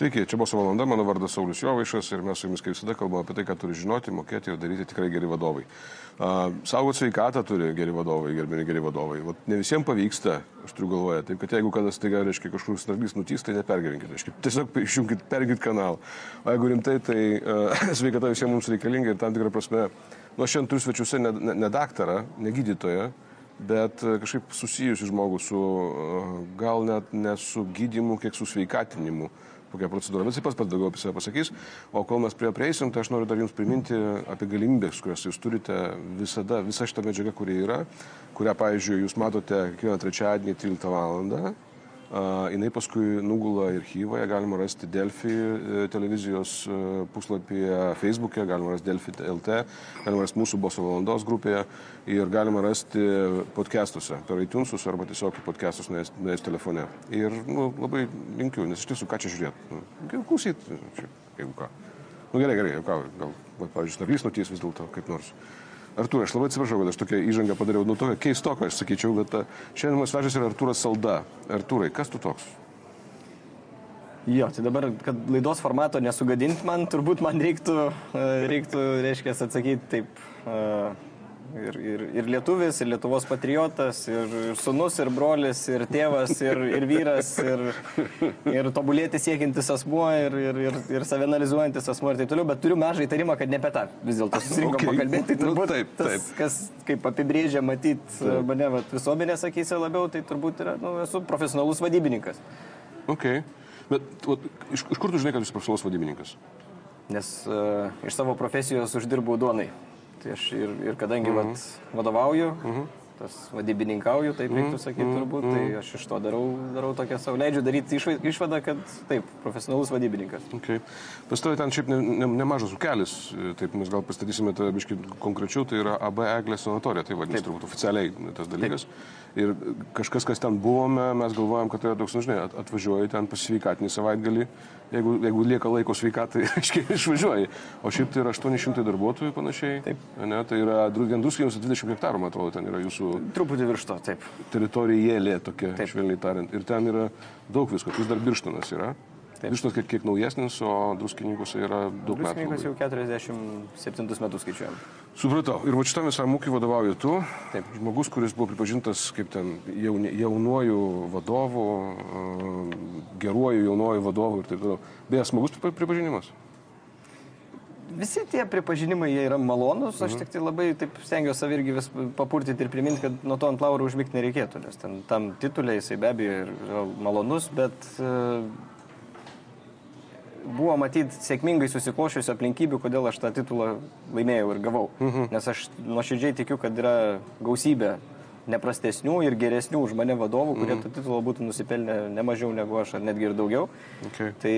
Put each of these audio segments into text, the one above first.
Sveiki, čia buvo valanda, mano vardas Saulis Jovaišas ir mes su jumis kaip visada kalbame apie tai, ką turi žinoti, mokėti ir daryti tikrai geri vadovai. Uh, saugot sveikatą turi geri vadovai, gerbini geri vadovai. Vat ne visiems pavyksta, aš turiu galvoje, taip kad jeigu kada staiga, reiškia, kažkur snarglys nutys, tai nepergerinkite, reiškia, tiesiog išjungkite, pergit kanalą. O jeigu rimtai, tai uh, sveikata visiems mums reikalinga ir tam tikrą prasme, nu aš šiandien turiu svečiuose ne, ne, ne daktarą, ne gydytoją, bet kažkaip susijusi žmogų su, uh, gal net ne su gydimu, kiek su sveikatinimu kokia procedūra. Visi pats pats daugiau apie save pasakys. O kol mes prie prieisim, tai aš noriu dar jums priminti apie galimybės, kurias jūs turite visada, visa šita medžiaga, kuri yra, kurią, pavyzdžiui, jūs matote kiekvieną trečiadienį 13 val. Jinai paskui nugula archyvą, ją galima rasti Delfi e, televizijos e, puslapyje, Facebook'e, galima rasti Delfi LT, galima rasti mūsų boso valandos grupėje ir galima rasti podcastuose, per iTunesus arba tiesiog podcastus nuėjęs telefone. Ir nu, labai linkiu, nes iš tiesų, ką čia žiūrėti? Nu, klausyt, jeigu ką. Nu gerai, gerai, ką, gal, pavyzdžiui, narys nutys vis dėlto kaip nors. Artūrai, aš labai atsiprašau, kad aš tokią įžangą padariau, nu tokia keistoka, aš sakyčiau, bet uh, šiandien mūsų svečias yra Artūras Salda. Artūrai, kas tu toks? Jo, tai dabar, kad laidos formato nesugadinti man, turbūt man reiktų, e, reiktų reiškia, atsakyti taip. Ir, ir, ir lietuvis, ir Lietuvos patriotas, ir, ir sunus, ir brolis, ir tėvas, ir, ir vyras, ir, ir tobulėti siekintis asmuo, ir, ir, ir, ir savianalizuojantis asmuo ir taip toliau, bet turiu mažą įtarimą, kad ne apie tą vis dėlto susirinkom okay. pakalbėti. Tai turbūt nu, taip, taip. Tas, kas kaip apibrėžia matyti mane vat, visuomenės akise labiau, tai turbūt yra, nu, esu profesionalus vadybininkas. Ok, bet vat, iš, iš kur tu žinai, kad esi profesionalus vadybininkas? Nes uh, iš savo profesijos uždirbau duonai. Tai aš ir, ir kadangi -hmm. vat, vadovauju, -hmm. Tas vadybininkauju, taip reiktų mhm. sakyti mm turbūt, tai mhm. aš iš to darau, darau tokią savo, leidžiu daryti išvadą, kad taip, profesionalus vadybininkas. Okay. Pas tavai ten šiaip ne, ne, nemažas ukelis, taip mes gal pastatysime tą biškį konkrečiau, tai yra AB Eglė sanatorija, tai vadinasi turbūt oficialiai tas dalykas. Taip. Ir kažkas, kas ten buvome, mes galvojam, kad tai yra toks, nu, žinai, atvažiuoji ten pasveikatinį savaitgalį jeigu, jeigu lieka laiko sveikatai, aiškiai išvažiuoji. O šiaip tai yra 800 darbuotojų panašiai. Taip. Ne, tai yra vien druskinius 20 hektarų, man atrodo, ten yra jūsų. Truputį virš to, taip. Teritorija jėlė tokia, taip. švelniai tariant. Ir ten yra daug visko. Vis dar birštonas yra. Vištos kiek, kiek naujesnis, o druskininkuose yra daug metų. Druskininkas jau 47 metus skaičiuojam. Supratau. Ir va šitam visam ūkiui vadovauji tu. Taip. Žmogus, kuris buvo pripažintas kaip ten jauni, jaunuoju vadovu, geruoju jaunuoju vadovu ir taip toliau. Beje, smagus pripažinimas. Visi tie pripažinimai jie yra malonus, aš mhm. tik tai labai taip stengiuosi savį irgi vis papurtyti ir priminti, kad nuo to ant laurų užmygti nereikėtų, nes ten, tam titulė jisai be abejo yra malonus, bet uh, buvo matyti sėkmingai susiklošiusių aplinkybių, kodėl aš tą titulą laimėjau ir gavau. Mhm. Nes aš nuoširdžiai tikiu, kad yra gausybė neprastesnių ir geresnių už mane vadovų, kurie mm. tą titulą būtų nusipelnę ne mažiau negu aš, ar netgi ir daugiau. Okay. Tai,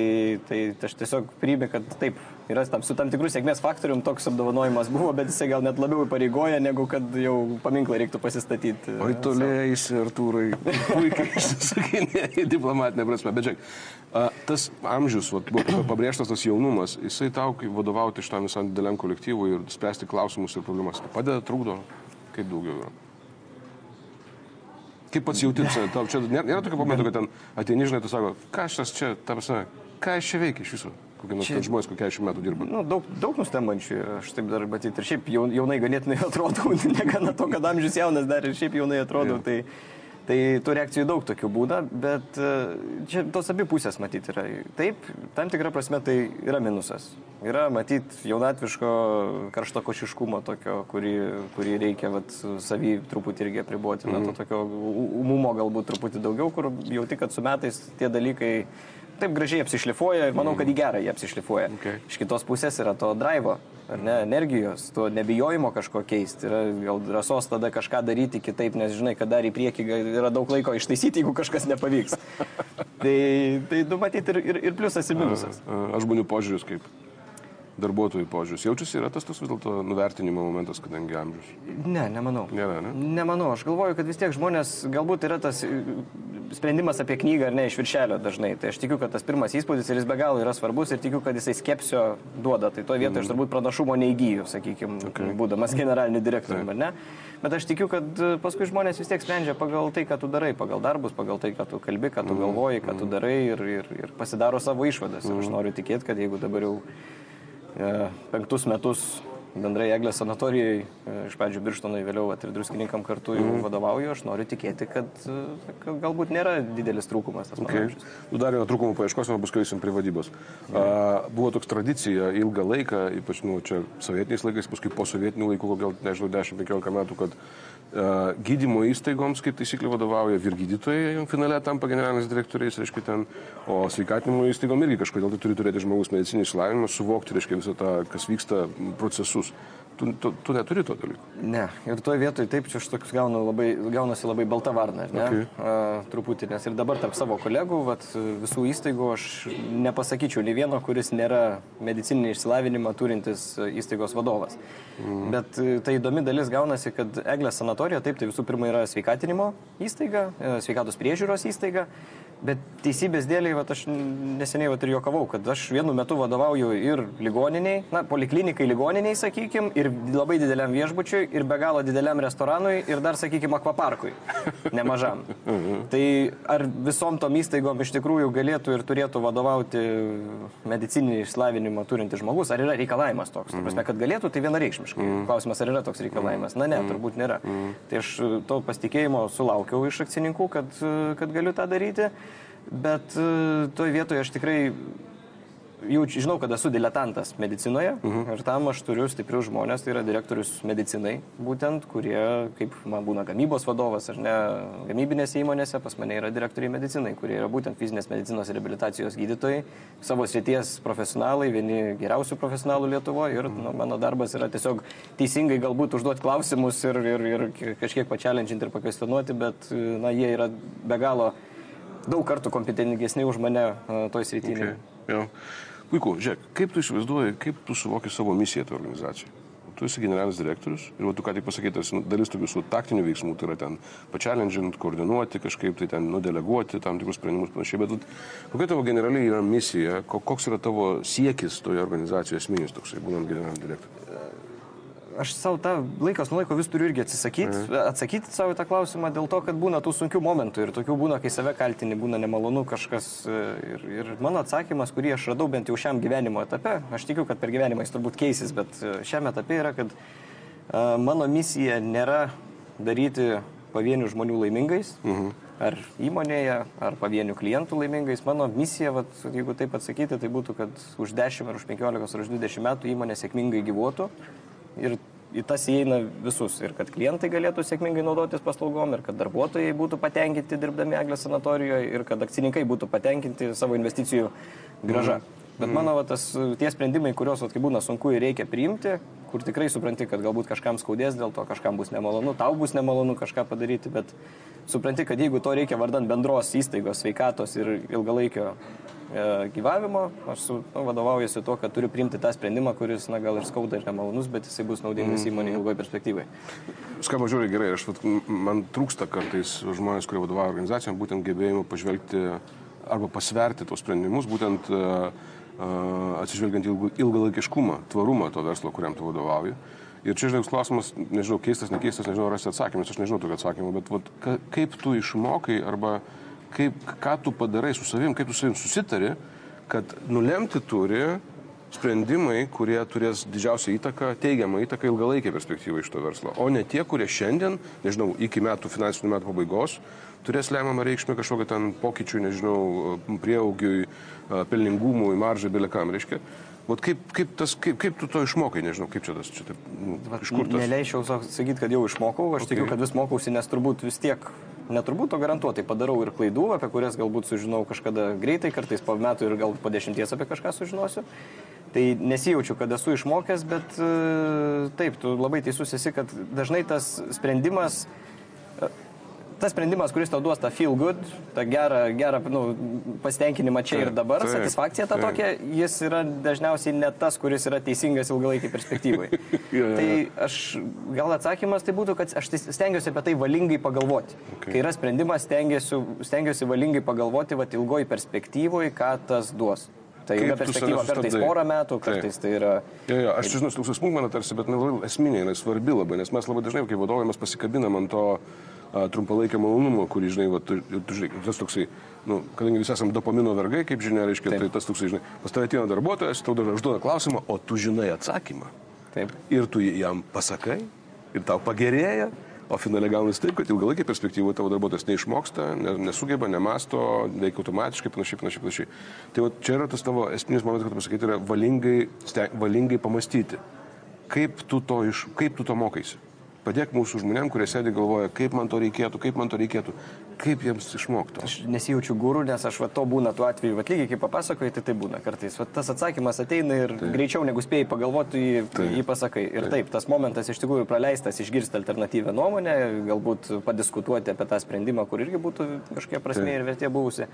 tai aš tiesiog priimė, kad taip, yra tam, su tam tikrų sėkmės faktorium toks apdovanojimas buvo, bet jisai gal net labiau pareigoja, negu kad jau paminklą reiktų pasistatyti. Oi, tolėjai, Artūrai, puikiai išsakinėjai diplomatinė prasme. Bet žiūrėk, tas amžius, vat, buvo pabrėžtas tas jaunumas, jisai tau, vadovauti šitam visam dideliam kolektyvui ir spręsti klausimus ir problemas, padeda, trukdo, kaip daugiau yra. Kaip pats jauti, tau čia nėra, nėra tokio momento, kad ten ateini, žinai, tu sako, ką aš čia, ta prasme, ką aš čia veikiu iš viso? Kokie nors čia... žmonės, kokie 40 metų dirba. Nu, daug, daug nustembančių ir aš taip dar matyti. Ir šiaip jaunai ganėtinai atrodau, negana to, kad amžius jaunas dar ir šiaip jaunai atrodau. Ja. Tai, Tai tų reakcijų daug tokių būna, bet e, čia tos abi pusės matyti yra. Taip, tam tikrą prasme tai yra minusas. Yra matyti jaunatviško karšto košiškumo tokio, kurį, kurį reikia vat, savį truputį irgi apriboti. Mm. Na, to mhm. tokio umumo galbūt truputį daugiau, kur jauti, kad su metais tie dalykai taip gražiai apsišlifuoja ir manau, kad į gerą jie apsišlifuoja. Okay. Iš kitos pusės yra to drivo ar ne, energijos, to nebijojimo kažko keisti, yra gal drąsos tada kažką daryti kitaip, nes žinai, kad dar į priekį yra daug laiko ištaisyti, jeigu kažkas nepavyks. tai, tai du matyti ir, ir, ir pliusas, ir minusas. Aš žmonių požiūrius kaip. darbuotojų požiūris. Jaučiasi yra tas tas vis dėlto nuvertinimo momentas, kadangi amžius. Ne, nemanau. Nėra, ne? Nemanau, aš galvoju, kad vis tiek žmonės, galbūt yra tas sprendimas apie knygą ar ne iš viršelio dažnai. Tai aš tikiu, kad tas pirmas įspūdis ir jis be galo yra svarbus ir tikiu, kad jisai skepsio duoda. Tai to vietoje aš turbūt pranašumo neįgyju, sakykime, okay. būdamas generaliniu direktoriumi, ar ne? Bet aš tikiu, kad e, paskui žmonės vis tiek sprendžia pagal tai, ką tu darai, pagal darbus, pagal tai, ką tu kalbi, ką tu galvoji, ką tu mm. darai ir, ir, ir pasidaro savo išvadas. Ir aš mm. noriu tikėti, kad jeigu dabar jau E, penktus metus bendrai Eglės sanatorijai, e, iš pradžių Birštonui, vėliau at, ir druskininkam kartu jau mm. vadovauju, aš noriu tikėti, kad, e, kad galbūt nėra didelis trūkumas. Okay. Nu, dar vieną trūkumą paieškosime, paskui eisim prie vadybos. Mm. A, buvo toks tradicija ilgą laiką, ypač nu, čia sovietiniais laikais, paskui po sovietinių laikų, gal nežinau, 10-15 metų, kad Gydymo įstaigoms, kaip taisyklė, vadovauja vyr gydytojai, finale tampa generaliniais direktoriais, reiškia ten, o sveikatinimo įstaigom irgi kažkodėl tai turi turėti žmogus medicinį išsilavinimą, suvokti, reiškia visą tą, kas vyksta, procesus. Tu, tu, tu neturi to dalyko. Ne, ir toje vietoje taip, čia aš toks gaunu labai, gaunasi labai balta varna, ne? Okay. A, truputį, nes ir dabar tarp savo kolegų, vat, visų įstaigų, aš nepasakyčiau nei vieno, kuris nėra medicininį išsilavinimą turintis įstaigos vadovas. Mm. Bet tai įdomi dalis gaunasi, kad Eglės sanatorija, taip, tai visų pirma yra sveikatinimo įstaiga, e, sveikatos priežiūros įstaiga, Bet teisybės dėliai, va, aš neseniai va, ir juokavau, kad aš vienu metu vadovauju ir ligoniniai, na, poliklinikai ligoniniai, sakykim, ir labai dideliam viešbučiui, ir be galo dideliam restoranui, ir dar, sakykim, akvaparkui. Nemažam. Tai ar visom tom įstaigom iš tikrųjų galėtų ir turėtų vadovauti medicinį išslavinimą turintis žmogus, ar yra reikalavimas toks? Mm. Prasme, kad galėtų, tai vienareikšmiškai. Mm. Klausimas, ar yra toks reikalavimas? Na ne, mm. turbūt nėra. Mm. Tai aš to pasitikėjimo sulaukiau iš akcininkų, kad, kad galiu tą daryti. Bet e, toj vietoje aš tikrai jau žinau, kad esu diletantas medicinoje mhm. ir tam aš turiu stiprius žmonės, tai yra direktorius medicinai, būtent, kurie, kaip man būna gamybos vadovas ar ne, gamybinėse įmonėse, pas mane yra direktoriai medicinai, kurie yra būtent fizinės medicinos ir rehabilitacijos gydytojai, savo srities profesionalai, vieni geriausių profesionalų Lietuvoje ir -huh. nu, mano darbas yra tiesiog teisingai galbūt užduoti klausimus ir, ir, ir kažkiek pačialinčinti ir pakvestionuoti, bet na, jie yra be galo daug kartų kompetentingesni už mane toj srityje. Okay. Ja. Puiku, žiūrėk, kaip tu įsivaizduoji, kaip tu suvoki savo misiją toje organizacijoje? Tu esi generalinis direktorius ir va, tu ką tik pasakytas, nu, dalis tokių su taktinių veiksmų, tai yra ten pačialendžint, koordinuoti, kažkaip tai ten nudeleguoti tam tikrus sprendimus panašiai, bet kokia tavo generaliai yra misija, koks yra tavo siekis toje organizacijoje esminis toksai, būnant generaliniu direktoriumi? Aš savo tą laikas nuo laiko vis turiu irgi atsisakyti, mhm. atsakyti savo tą klausimą dėl to, kad būna tų sunkių momentų ir tokių būna, kai save kaltini, būna nemalonu kažkas. E, ir, ir mano atsakymas, kurį aš radau bent jau šiam gyvenimo etape, aš tikiu, kad per gyvenimą jis turbūt keisis, bet e, šiame etape yra, kad uh, mano misija nėra daryti pavienių žmonių laimingais. Mhm. Ar įmonėje, ar pavienių klientų laimingais. Mano misija, vat, jeigu taip atsakyti, tai būtų, kad už 10 ar už 15 ar už 20 metų įmonė sėkmingai gyvuotų ir į tas įeina visus. Ir kad klientai galėtų sėkmingai naudotis paslaugom, ir kad darbuotojai būtų patenkinti dirbdami Eglės sanatorijoje, ir kad akcininkai būtų patenkinti savo investicijų gražą. Mm. Bet mm. mano va, tas, tie sprendimai, kuriuos, kai būna sunku ir reikia priimti, kur tikrai supranti, kad galbūt kažkam skaudės dėl to, kažkam bus nemalonu, tau bus nemalonu kažką padaryti, bet supranti, kad jeigu to reikia vardant bendros įstaigos, sveikatos ir ilgalaikio gyvavimo, aš su, nu, vadovaujasi tuo, kad turiu priimti tą sprendimą, kuris, na, gal ir skauda ir nemalonus, bet jisai bus naudingas mm. įmonė ilgoje perspektyvai. Skamba žiūri gerai, aš, man trūksta kartais žmonės, kurie vadovauja organizacijom, būtent gebėjimo pažvelgti arba pasverti tos sprendimus, būtent uh, atsižvelgiant ilgalaikiškumą, tvarumą to verslo, kuriam tu vadovauji. Ir čia, žinai, klausimas, nežinau, keistas, nekeistas, nežinau, rasti atsakymus, aš nežinau tokio atsakymo, bet vat, ka, kaip tu išmokai arba uh, kaip, ką tu padarai su savim, kaip tu savim susitari, kad nulemti turi sprendimai, kurie turės didžiausią įtaką, teigiamą įtaką ilgalaikį perspektyvą iš to verslo, o ne tie, kurie šiandien, nežinau, iki metų finansinių metų pabaigos turės lemiamą reikšmę kažkokio ten pokyčių, nežinau, prieaugiui, pelningumui, maržai, belekam, reiškia. Vat kaip, kaip, tas, kaip, kaip tu to išmokai, nežinau, kaip čia tas, čia taip, nu, iš kur tas? Neleičiau sakyti, kad jau išmokau, aš okay. tikiu, kad vis mokausi, nes turbūt vis tiek neturbūt, o garantuotai padarau ir klaidų, apie kurias galbūt sužinau kažkada greitai, kartais po metų ir galbūt po dešimties apie kažką sužinosiu. Tai nesijaučiu, kad esu išmokęs, bet e, taip, tu labai teisus esi, kad dažnai tas sprendimas, tas sprendimas, kuris tau duos tą feel good, tą gerą, gerą nu, pasitenkinimą čia taip, ir dabar, taip, satisfakciją tą taip. tokią, jis yra dažniausiai ne tas, kuris yra teisingas ilgalaikiai perspektyvai. ja. Tai aš, gal atsakymas tai būtų, kad aš tai stengiuosi apie tai valingai pagalvoti. Okay. Kai yra sprendimas, stengiuosi, stengiuosi valingai pagalvoti, va, ilgoji perspektyvoje, ką tas duos. Tai ilga perspektyva, kartais porą metų, kartais tai yra... Ja, ja, aš žinau, toks smulkmena tarsi, bet labai esminė, jinai svarbi labai, nes mes labai dažnai, kai vadovai, mes pasikabinam ant to trumpalaikio malonumo, kurį, žinai, va, tu, tu, žinai, tas toksai, nu, kadangi visi esame dopamino vergai, kaip žinia, reiškia, Taip. tai tas toksai, žinai, pas tavę ateina darbuotojas, tau dar užduoda klausimą, o tu žinai atsakymą. Taip. Ir tu jam pasakai, ir tau pagerėja, O finale gaunasi taip, kad ilgalaikį perspektyvą tavo darbuotojas neišmoksta, nesugeba, nemasto, veikia automatiškai, panašiai, panašiai, panašiai. Tai va, čia yra tas tavo esminis momentas, kad pasakyti, yra valingai, steng, valingai pamastyti, kaip tu to, iš, kaip tu to mokaisi. Padėk mūsų žmonėm, kurie sėdi galvoja, kaip man to reikėtų, kaip man to reikėtų, kaip jiems išmokti. Aš nesijaučiu gūrų, nes aš va to būna tuo atveju, va lygiai kaip papasakoji, tai tai būna kartais. Va, tas atsakymas ateina ir taip. greičiau negu spėjai pagalvoti, jį, taip. jį pasakai. Ir taip. taip, tas momentas iš tikrųjų praleistas išgirsti alternatyvę nuomonę, galbūt padiskutuoti apie tą sprendimą, kur irgi būtų kažkokia prasme taip. ir vertė buvusi.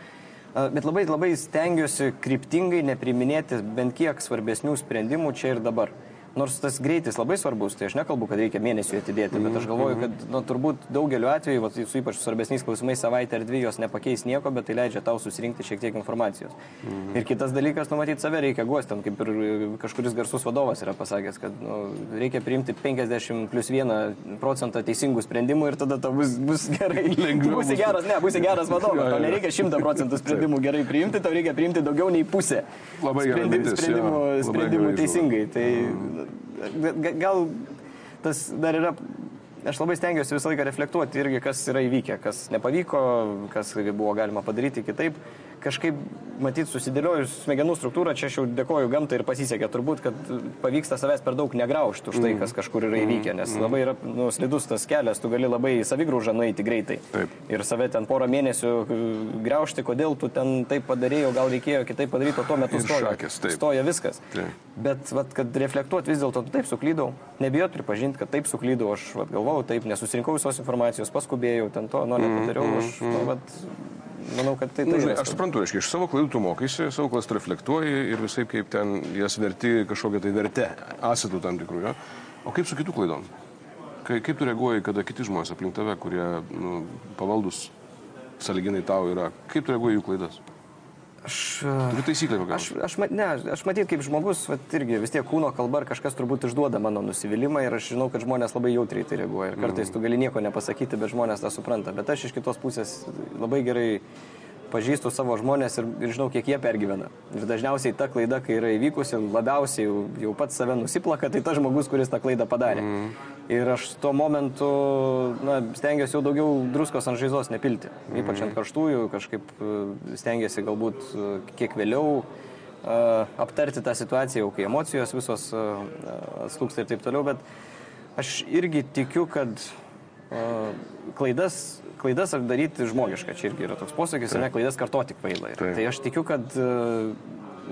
Bet labai, labai stengiuosi kryptingai nepriminėti bent kiek svarbesnių sprendimų čia ir dabar. Nors tas greitis labai svarbus, tai aš nekalbu, kad reikia mėnesių atidėti, bet aš galvoju, kad nu, turbūt daugeliu atveju, va, su ypač svarbesniais klausimais savaitę ar dvi jos nepakeis nieko, bet tai leidžia tau susirinkti šiek tiek informacijos. Mhm. Ir kitas dalykas, numatyti save reikia guosti, kaip ir kažkuris garsus vadovas yra pasakęs, kad nu, reikia priimti 50 plus 1 procentą teisingų sprendimų ir tada tau bus, bus gerai. Lengviau. Būsi geras, ne, būsi geras vadovas, tau nereikia 100 procentų sprendimų gerai priimti, tau reikia priimti daugiau nei pusę Labai sprendimų, sprendimų, sprendimų teisingai. Tai, mhm gal tas dar yra aš labai stengiuosi visą laiką reflektuoti irgi, kas yra įvykę, kas nepavyko, kas buvo galima padaryti kitaip kažkaip, matyt, susidėliojus smegenų struktūrą, čia aš jau dėkoju gamtai ir pasisekė turbūt, kad pavyksta savęs per daug negraužti už tai, kas kažkur yra įvykę, nes mm. labai yra nu, slidus tas kelias, tu gali labai savigrūžą nueiti greitai. Taip. Ir save ten porą mėnesių uh, graužti, kodėl tu ten taip padarėjai, gal reikėjo kitaip padaryti, o tuo metu stoja, šakės, stoja viskas. Taip. Bet, vat, kad reflektuoti vis dėlto, taip suklydau, nebijot pripažinti, kad taip suklydau, aš vat, galvojau, taip, nesusirinkau visos informacijos, paskubėjau, ten to, nu, nepadariau, aš, nu, vat, manau, kad tai... tai žinai, aš suprantu, reiškia, iš savo klaidų tu mokaisi, savo klaidas reflektuoji ir visai kaip ten jas verti kažkokią tai vertę, asetų tam tikrų, jo. O kaip su kitų klaidom? Kaip, kaip tu reaguoji, kada kiti žmonės aplink tave, kurie nu, pavaldus saliginai tau yra, kaip tu reaguoji jų klaidas? Aš. Turi taisyklę kokią? Aš, aš, ne, aš matyt, kaip žmogus, vat, irgi vis tiek kūno kalba ar kažkas turbūt išduoda mano nusivylimą ir aš žinau, kad žmonės labai jautriai tai reaguoja. Ir kartais mm. tu gali nieko nepasakyti, bet žmonės tą supranta. Bet aš iš kitos pusės labai gerai pažįstu savo žmonės ir, ir žinau, kiek jie pergyvena. Ir dažniausiai ta klaida, kai yra įvykusi, labiausiai jau, jau pats save nusiplaka, tai tas žmogus, kuris tą klaidą padarė. Mm. Ir aš tuo momentu na, stengiuosi jau daugiau druskos ant žaizdos nepilti. Mm. Ypač ant karštųjų, kažkaip e, stengiuosi galbūt e, kiek vėliau uh, aptarti tą situaciją, jau kai emocijos visos atslūksta ir taip toliau. Bet aš irgi tikiu, kad klaidas klaidas daryti žmogiška, čia irgi yra toks posakis, ne klaidas kartoti kvailai. Tai aš tikiu, kad uh,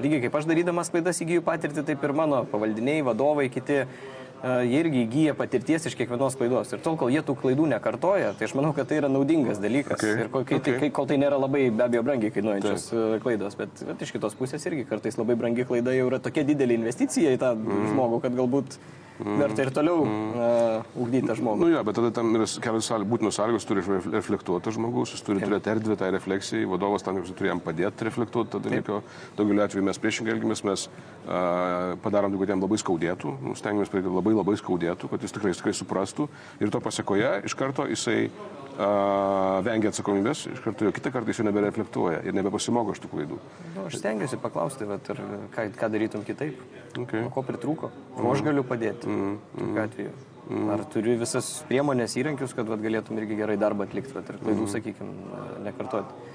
lygiai kaip aš darydamas klaidas įgyju patirtį, taip ir mano pavaldiniai, vadovai, kiti uh, jie irgi įgyja patirties iš kiekvienos klaidos. Ir tol, kol jie tų klaidų nekartoja, tai aš manau, kad tai yra naudingas dalykas. Okay. Ir kol, kai, okay. kai, kol tai nėra labai be abejo brangiai kainuojančios Taip. klaidos. Bet, bet iš kitos pusės irgi kartais labai brangi klaida jau yra tokia didelė investicija į tą mm. žmogų, kad galbūt. Verta ir toliau mm. uh, ugdyti tą žmogų. Nu, ja, bet tada tam yra kelios būtinos sąlygos, turi reflektuoti žmogus, jis turi turėti erdvę tai refleksijai, vadovas tam, kad turi jam padėti reflektuoti tą dalyką. Daugeliu atveju mes priešingai elgiamės, mes uh, padarom, kad jam labai skaudėtų, nu, stengiamės, kad labai labai skaudėtų, kad jis tikrai, tikrai suprastų ir to pasiekoje iš karto jisai uh, vengia atsakomybės, iš karto jo kitą kartą jis jau nebereflektuoja ir nebepasimoko iš tų klaidų. Nu, aš stengiuosi paklausti, bet ir ką, ką darytum kitaip. Okay. Ko pritrūko? Kuo aš galiu padėti? Mm, mm, atveju. Mm. Ar turiu visas priemonės, įrankius, kad vat, galėtum irgi gerai darbą atlikti, vat, ir klaidų, mm. sakykime, nekartoti.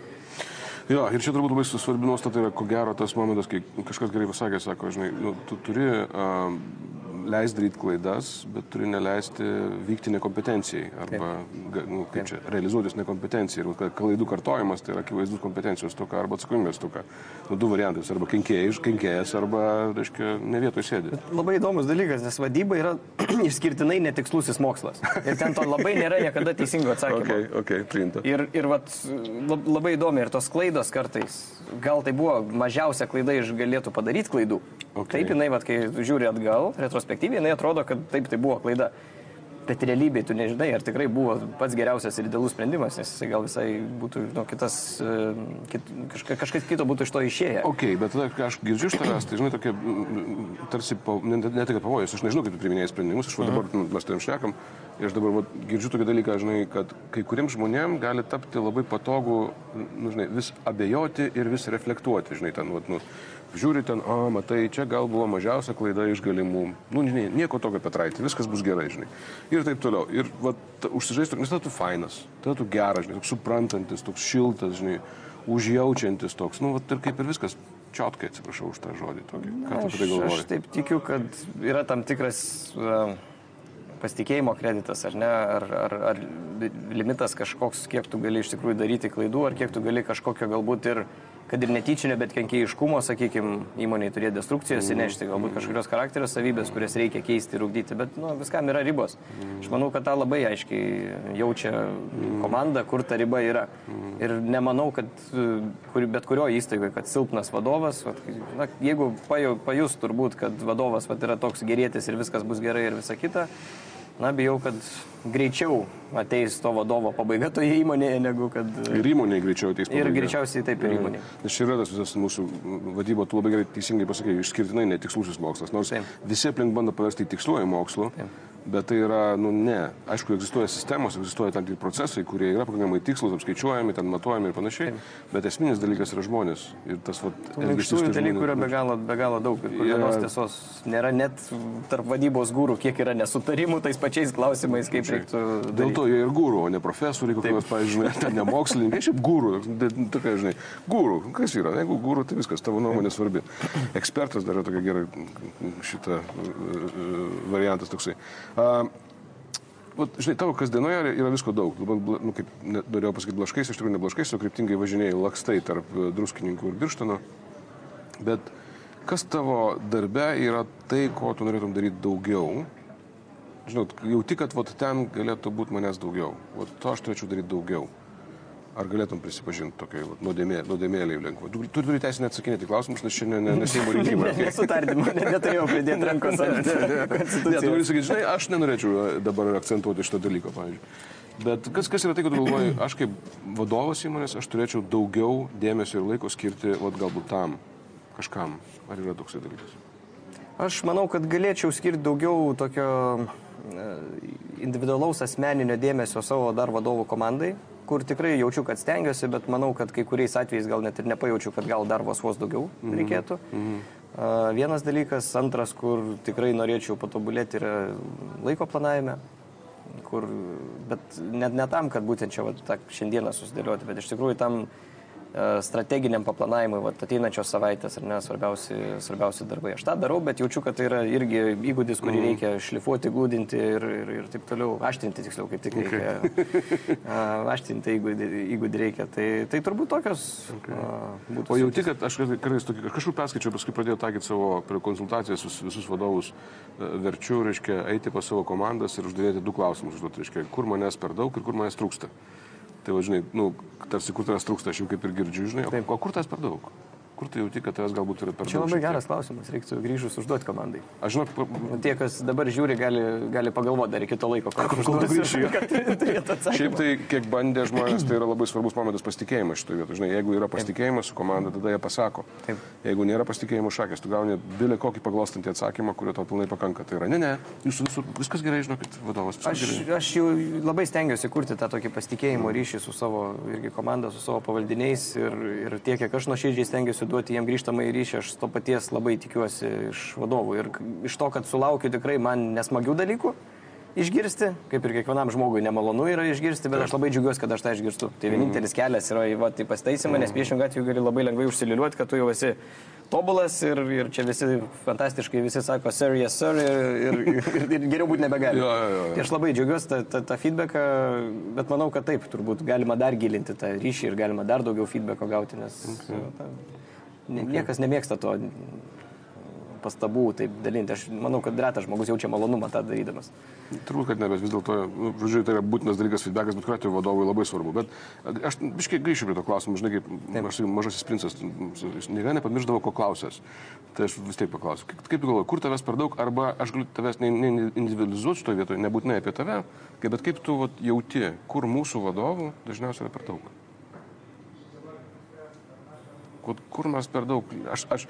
Jo, ir čia turbūt labai svarbi nuostata yra, ko gero, tas momentas, kai kažkas gerai pasakė, sako, žinai, nu, tu turi uh, leisti daryti klaidas, bet turi neleisti vykti nekompetencijai arba, ga- nu, kaip čia, realizuotis nekompetencijai. Ir klaidų kartojimas tai yra akivaizdus kompetencijos toka arba atsakomybės toka. Nu, du variantai, arba kenkėjas, arba, reiškia, ne vietoj sėdi. Labai įdomus dalykas, nes vadyba yra išskirtinai netikslusis mokslas. Ir ten to labai nėra niekada teisingo atsakymo. Ok, ok, priimta. Ir, ir vat, lab- labai įdomi, ir tos klaidos kartais, gal tai buvo mažiausia klaida iš galėtų padaryti klaidų. Ok. Taip jinai, vat, kai žiūri atgal, retrospektyviai, jinai atrodo, kad taip tai buvo klaida. Bet realybėje tu nežinai, ar tikrai buvo pats geriausias ir idealus sprendimas, nes jisai gal visai būtų nu, kitas, e, kit, kažka, kažkas kito būtų iš to išėję. Ok, bet tada, kai aš girdžiu iš tavęs, tai žinai, tokia, mm, tarsi, pa- ne, ne tai, kad pavojus, aš nežinau, kaip tu priminėjai sprendimus, aš dabar, nu, mes tam šnekam, ir aš dabar va, girdžiu tokį dalyką, žinai, kad kai kuriems žmonėms gali tapti labai patogu, nu, žinai, vis abejoti ir vis reflektuoti, žinai, ten, va, nu, žiūri ten, o, matai, čia gal buvo mažiausia klaida iš galimų, nu, žinai, nieko tokio Petraitė, viskas bus gerai, žinai. Ir taip toliau. Ir, užsižaisti, nes tada tu fainas, tada tu geras, žinai, toks suprantantis, toks šiltas, žinai, užjaučiantis toks, nu, va, ir kaip ir viskas. Čiotkai atsiprašau už tą žodį tokį. Ką tu apie tai Aš, aš galvoji? taip tikiu, kad yra tam tikras uh, pasitikėjimo kreditas, ar ne, ar, ar, ar limitas kažkoks, kiek tu gali iš tikrųjų daryti klaidų, ar kiek tu gali kažkokio galbūt ir, kad ir netyčinio, bet kenkėjiškumo, sakykime, įmoniai turėti destrukcijos Mhm. įnešti, galbūt kažkokios charakterio savybės, kurias reikia keisti ir ugdyti, bet nu, viskam yra ribos. Mhm. Aš manau, kad tą labai aiškiai jaučia komanda, kur ta riba yra. Mhm. Ir nemanau, kad kur, bet kurio įstaigoje, kad silpnas vadovas, vat, na, jeigu paju- pajus turbūt, kad vadovas vat, yra toks gerėtis ir viskas bus gerai ir visa kita, na, bijau, kad greičiau ateis to vadovo pabaiga toje įmonėje, negu kad... Ir įmonė greičiau ateis. Ir pabaiga. greičiausiai taip ir įmonė. Nes čia yra tas visas mūsų vadybo, tu labai gerai teisingai pasakai, išskirtinai netikslusis mokslas. Nors Taip. visi aplink bando paversti tiksluoju mokslu, bet tai yra, nu ne. Aišku, egzistuoja sistemos, egzistuoja tam tikri procesai, kurie yra pakankamai tikslus, apskaičiuojami, ten matuojami ir panašiai, bet esminis dalykas yra žmonės. Ir tas, vat, Minkštųjų tų dalykų yra be galo, be galo daug ir kur Yra- vienos tiesos nėra net tarp vadybos gūrų, kiek yra nesutarimų tais pačiais klausimais, kaip reiktų. Dėl daryti. to jie ir gūrų, o ne profesoriai, kokie nors, pavyzdžiui, ten ne mokslininkai, šiaip gūrų, tokia, žinai, gūrų, kas yra, jeigu gūrų, tai viskas, tavo nuomonė svarbi. Ekspertas dar yra tokia gera šitą variantas toksai. A, Vat, žinai, tavo kasdienoje yra- visko daug. Bla- nu, kaip norėjau pasakyti blaškais, iš tikrųjų ne blaškais, o kryptingai važinėjai lakstai tarp e, druskininkų ir birštano. Bet kas tavo darbe yra tai, ko tu norėtum daryti daugiau? Žinot, jauti, kad vat, ten galėtų būti manęs daugiau. Vat, to aš turėčiau daryti daugiau. Ar galėtum prisipažinti tokiai vat, nuodėmė, nuodėmėliai lengva? Tu, tu turi teisę neatsakinėti į klausimus, nes šiandien ne, ne Seimo rinkimai. Ne, Nesutardymą, ne, neturėjau pridėti rankos ant Ne, tu konstitucijos. gali sakyti, žinai, aš nenorėčiau e, dabar akcentuoti šito dalyko, pavyzdžiui. Bet kas, kas yra tai, kad tu galvoji, aš kaip vadovas įmonės, aš turėčiau daugiau dėmesio ir laiko skirti, vat, galbūt tam, kažkam. Ar yra toksai dalykas? Aš manau, kad galėčiau skirti daugiau tokio e, individualaus asmeninio dėmesio savo dar vadovų komandai, kur tikrai jaučiu, kad stengiuosi, bet manau, kad kai kuriais atvejais gal net ir nepajaučiu, kad gal dar vos vos daugiau reikėtų. A, Vienas dalykas, antras, kur tikrai norėčiau patobulėti, yra laiko planavime. Kur, bet net ne tam, kad būtent čia vat, šiandieną susidėlioti, bet iš tikrųjų tam strateginiam paplanavimui, vat, ateinančios savaitės ar ne, svarbiausi, svarbiausi darbai. Aš tą darau, bet jaučiu, kad tai yra irgi įgūdis, kurį reikia šlifuoti, glūdinti ir, ir, ir taip toliau, aštrinti tiksliau, kaip tik reikia. A, Aštrinti įgūdį, įgūdį reikia. Tai, tai turbūt tokios okay. būtų. O jauti, kad aš kartais tokį, kažkur perskaičiau, paskui pradėjau taikyti savo konsultacijas visus, visus vadovus, e, verčiu, reiškia, eiti pas savo komandas ir uždavėti du klausimus, užduoti, reiškia, kur manęs per daug ir kur manęs trūksta. Tai važinai, nu, tarsi kur tavęs trūksta, aš jau kaip ir girdžiu, žinai, o, o kur tavęs per daug? Kur tu jauti, kad tavęs galbūt yra per Čia daug? labai šiek tiek? geras klausimas, reiktų grįžus užduoti komandai. Aš pa- Nu, Tie, kas dabar žiūri, gali, gali pagalvoti dar iki to laiko, kol turėtų atsakymą. Šiaip tai, kiek bandė žmonės, tai yra labai svarbus momentas pasitikėjimas šitoje vietoje. Žinai, jeigu yra pasitikėjimas su komanda, tada jie pasako. Taip. Jeigu nėra pasitikėjimo šakės, tu gauni bilį kokį paglostantį atsakymą, kurio tau pilnai pakanka. Tai yra, ne, ne, jūsų visur viskas gerai, žinokit, vadovas. Aš, gerai. aš jau labai stengiuosi kurti tą tokį pasitikėjimo ryšį su savo irgi komanda, su savo pavaldiniais ir, ir tiek, kiek aš nuoširdžiai stengiuosi duoti jiem grįžtamą į ryšį, aš to paties labai tikiuosi iš vadovų. Ir iš to, kad sulaukiu tikrai man nesmagių dalykų, išgirsti, kaip ir kiekvienam žmogui nemalonu yra išgirsti, bet aš labai džiaugiuosi, kad aš tą išgirstu. Tai vienintelis kelias yra į, į pasitaisimą, nes priešingą atveju gali labai lengvai užsiliuliuoti, kad tu jau esi tobulas ir, ir čia visi fantastiškai visi sako, sir, yes, sir, ir, ir, ir, ir geriau būti nebegali. Jo, jo, jo. Tai aš labai džiaugiuosi tą, tą, tą feedbacką, bet manau, kad taip, turbūt galima dar gilinti tą ryšį ir galima dar daugiau feedbacko gauti, nes okay. ta, nie- niekas nemėgsta to pastabų taip dalinti. Aš manau, kad retas žmogus jaučia malonumą tą darydamas. Turbūt, kad ne, bet vis dėlto, nu, žodžiu, tai yra būtinas dalykas, feedbackas, bet kuriuo atveju vadovui labai svarbu. Bet aš biškai grįšiu prie to klausimo, žinai, kaip aš tai mažasis princas, jis niekada nepamirždavo, ko klausęs. Tai aš vis tiek paklausiu, kaip, kaip tu galvoji, kur tavęs per daug, arba aš galiu tavęs ne, ne, ne individualizuoti šitoje vietoje, nebūtinai apie tave, kaip- bet kaip tu vat, jauti, kur mūsų vadovų dažniausiai yra per daug. Kur, kur mes per daug, aš, aš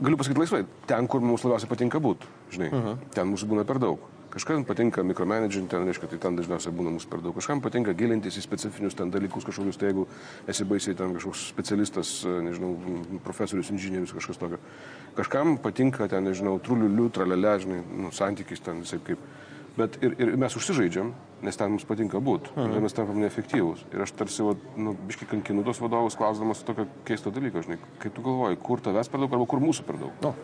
galiu pasakyti laisvai, ten, kur mums labiausiai patinka būti, žinai, uh -huh. ten mūsų būna per daug. Kažkam patinka mikromanaging, ten reiškia, tai ten dažniausiai būna mūsų per daug. Kažkam patinka gilintis į specifinius ten dalykus kažkokius, tai jeigu esi baisiai ten kažkoks specialistas, nežinau, profesorius, inžinierius, kažkas tokio. Kažkam patinka ten, nežinau, truliuliu, tralelė, žinai, nu, santykis ten visai kaip. Bet ir, ir mes užsižaidžiam, nes ten mums patinka būti. Ir mes tampam neefektyvūs. Ir aš tarsi, va, nu, biški kankinu tos vadovus, klausdamas tokio keisto dalyko, žinai, kaip tu galvoji, kur tavęs per daug arba kur mūsų per daug. Nu,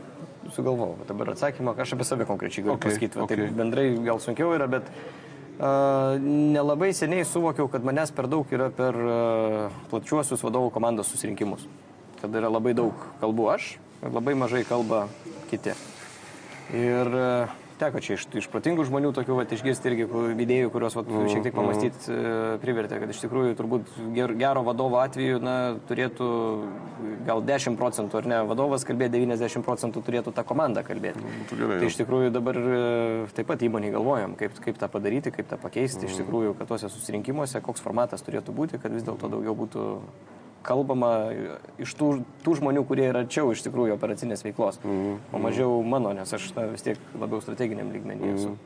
sugalvojau. Dabar atsakymą, aš apie save konkrečiai galiu Okay, pasakyti. Okay. Taip bendrai gal sunkiau yra, bet uh, nelabai seniai suvokiau, kad manęs per daug yra per uh, plačiuosius vadovų komandos susirinkimus. Kad yra labai daug kalbų aš ir labai mažai kalba kiti. Ir uh, teko čia iš, iš protingų žmonių tokių vat, išgirsti irgi idėjų, kurios vat, šiek tiek pamastyti uh, privertė, kad iš tikrųjų turbūt ger, gero vadovo atveju na, turėtų gal 10 procentų, ar ne, vadovas kalbėti 90 procentų turėtų tą komandą kalbėti. Būtų gerai, Tai jo. iš tikrųjų dabar e, taip pat įmonėje galvojam, kaip, kaip tą padaryti, kaip tą pakeisti. Iš tikrųjų, kad tuose susirinkimuose koks formatas turėtų būti, kad vis dėlto daugiau būtų kalbama iš tų, tų žmonių, kurie yra arčiau iš tikrųjų operacinės veiklos, o mažiau mano, nes aš na, vis tiek labiau strateginiam lygmenį esu.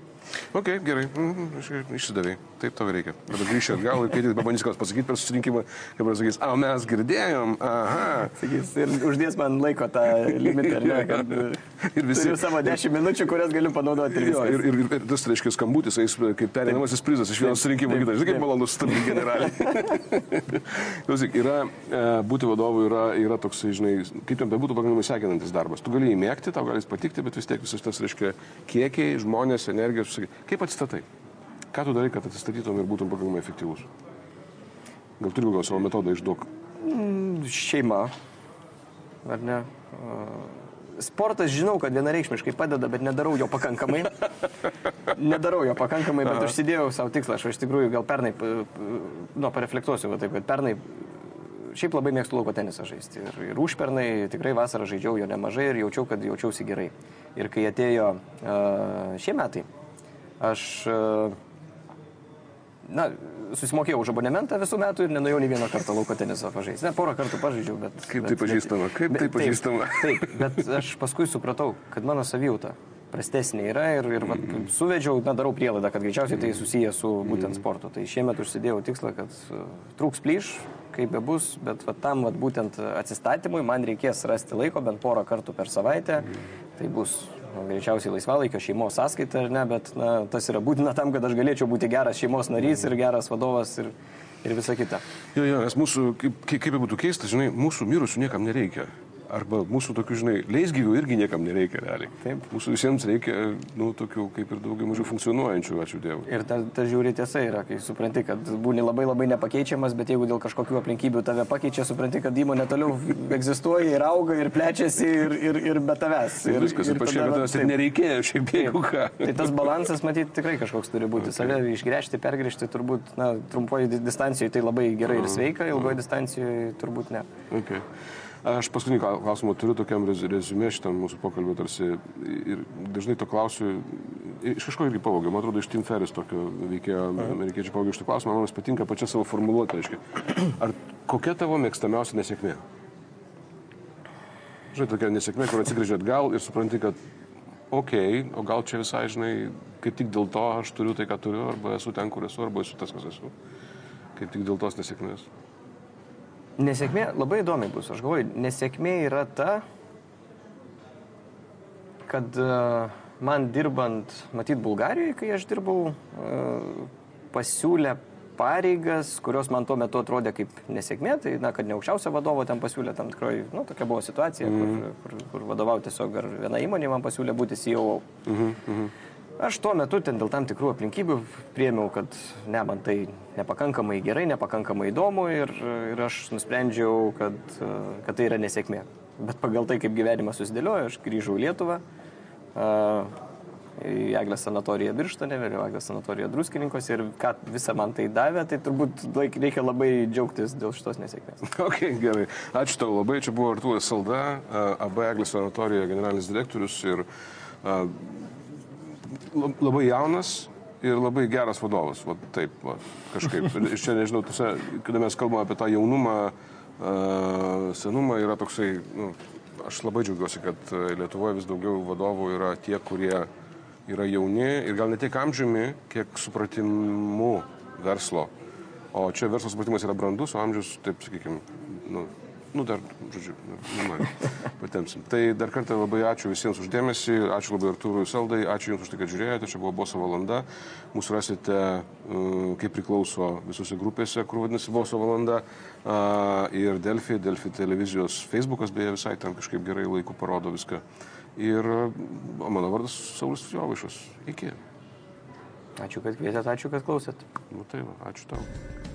Ok, gerai, mhm, iš- išsidavai. Taip tavo reikia. Dabar grįšiu atgal ir kai tik pabandys kas pasakyti per susirinkimą, kaip ir sakys, o mes girdėjom, aha. Sakys, ir uždės man laiko tą limitą, ar ne, kad Ir visi- turiu savo 10 minučių, kurias galiu panaudoti ir Jo, ir, ir, ir, tas, reiškia, skambutis, eis kaip pereinamasis prizas iš vieno surinkimo į kitą. Žinai, kaip malonu stabdyti generaliai. Klausyk, yra, e, būti vadovu yra, yra toks, žinai, kaip ten bebūtų pakankamai sekinantis darbas. Tu gali įmėgti, tau gali jis patikti, bet vis tiek visas tas, reiškia, kiekiai, žmonės, energijos, visokie. kaip atsistatai? Ką tu darai, kad atsistatytum ir būtum pakankamai efektyvus? Gal turi gal savo metodą išduok? šeima, ar ne? A, Sportas žinau, kad vienareikšmiškai padeda, bet nedarau jo pakankamai. Nedarau jo pakankamai, bet užsidėjau savo tikslą. Aš iš tikrųjų gal pernai, nu, pareflektuosiu, taip, kad pernai šiaip labai mėgstu lauko tenisą žaisti. Ir, ir užpernai tikrai vasarą žaidžiau jo nemažai ir jaučiau, kad jaučiausi gerai. Ir kai atėjo uh, šie metai, aš uh, na, susimokėjau už abonementą visų metų ir nenuėjau nei vieną kartą lauko tenisą pažaisti. Ne, porą kartų pažaidžiau, bet... Kaip bet, tai pažįstama? Kaip tai bet- pažįstama? Taip, taip, bet aš paskui supratau, kad mano savijauta prastesnė yra ir, ir vat, suvedžiau, na, darau prielaidą, kad greičiausiai tai susiję su būtent sportu. Tai šiemet užsidėjau tikslą, kad uh, trūks plyš, kaip bebus, bet vat, tam vat, būtent atsistatymui man reikės rasti laiko bent porą kartų per savaitę. Tai bus greičiausiai laisvalaikio šeimos sąskaita ar ne, bet na, tas yra būtina tam, kad aš galėčiau būti geras šeimos narys ir geras vadovas ir, ir visa kita. Jo, jo, nes mūsų, kaip, kaip būtų keista, žinai, mūsų mirusių niekam nereikia. Arba mūsų tokių, žinai, leisgyvių irgi niekam nereikia realiai. Taip. Mūsų visiems reikia, nu, tokių kaip ir daugiau mažiau funkcionuojančių, ačiū Dievui. Ir ta, ta žiūri tiesa yra, kai supranti, kad būni labai labai nepakeičiamas, bet jeigu dėl kažkokių aplinkybių tave pakeičia, supranti, kad įmonė toliau egzistuoja ir auga ir plečiasi ir, ir, ir be tavęs. Ir viskas, ir paškai, bet tavęs ir nereikėjo, šiaip jeigu ką. Tai tas balansas, matyt, tikrai kažkoks turi būti. Okay. Save išgręžti, pergrįžti, turbūt, na, trumpoji di- distancijoje tai labai gerai ir sveika, ilgoji distancijoje turbūt ne. Okay. Aš paskutinį klau- klausimą turiu tokiam rez- rezumė šitam mūsų pokalbio tarsi ir dažnai to klausiu, iš kažko irgi pavogiau, man atrodo, iš Tim Ferris tokio veikėjo amerikiečių pavogiau šitą klausimą, man jis patinka pačia savo formuluotė, reiškia. Ar kokia tavo mėgstamiausia nesėkmė? Žinai, tokia nesėkmė, kur atsigrėžė atgal ir supranti, kad okei, okay, o gal čia visai, žinai, kaip tik dėl to aš turiu tai, ką turiu, arba esu ten, kur esu, arba esu tas, kas esu. Kaip tik dėl tos nesėkmės. Nesėkmė labai įdomi bus. Aš galvoju, nesėkmė yra ta, kad uh, man dirbant, matyt, Bulgarijoje, kai aš dirbau, e, pasiūlė pareigas, kurios man tuo metu atrodė kaip nesėkmė, tai, na, kad ne aukščiausio vadovo ten pasiūlė tam tikrai, nu, tokia buvo situacija, mm -hmm. kur, kur, kur vadovauti tiesiog ar viena įmonė man pasiūlė būti CEO. Mm -hmm. Aš tuo metu ten dėl tam tikrų aplinkybių priemiau, kad ne, man tai nepakankamai gerai, nepakankamai įdomu ir, ir aš nusprendžiau, kad, kad tai yra nesėkmė. Bet pagal tai, kaip gyvenimas susidėliojo, aš grįžau į Lietuvą. Uh, į Eglės sanatoriją Birštonė, vėliau Eglės sanatoriją Druskininkos ir ką visą man tai davė, tai turbūt reikia labai džiaugtis dėl šitos nesėkmės. Ok, gerai. Ačiū tau labai. Čia buvo Artūras Salda, AB Eglės sanatorijoje generalinis direktorius ir a, labai jaunas ir labai geras vadovas. Va, taip, va, kažkaip. Iš čia nežinau, tose, kada mes kalbame apie tą jaunumą, senumą, yra toksai, nu, aš labai džiaugiuosi, kad Lietuvoje vis daugiau vadovų yra tie, kurie yra jauni ir gal ne tiek amžiumi, kiek supratimu verslo. O čia verslo supratimas yra brandus, o amžius, taip sakykime, nu, nu dar, žodžiu, nu, patempsim. Tai dar kartą labai ačiū visiems uždėmesį, ačiū labai Artūrui Saldai, ačiū Jums už tai, kad žiūrėjote, čia buvo Boso valanda. Mūsų rasite, uh, kaip priklauso visose grupėse, kur vadinasi Boso valanda. Ir Delfi, Delfi televizijos Facebookas beje visai ten kažkaip gerai laiku parodo viską. Ir mano vardas Saulis Jovaišas. Iki. Ačiū, kad kvietėt, ačiū, kad klausėt. Nu tai, va, ačiū tau.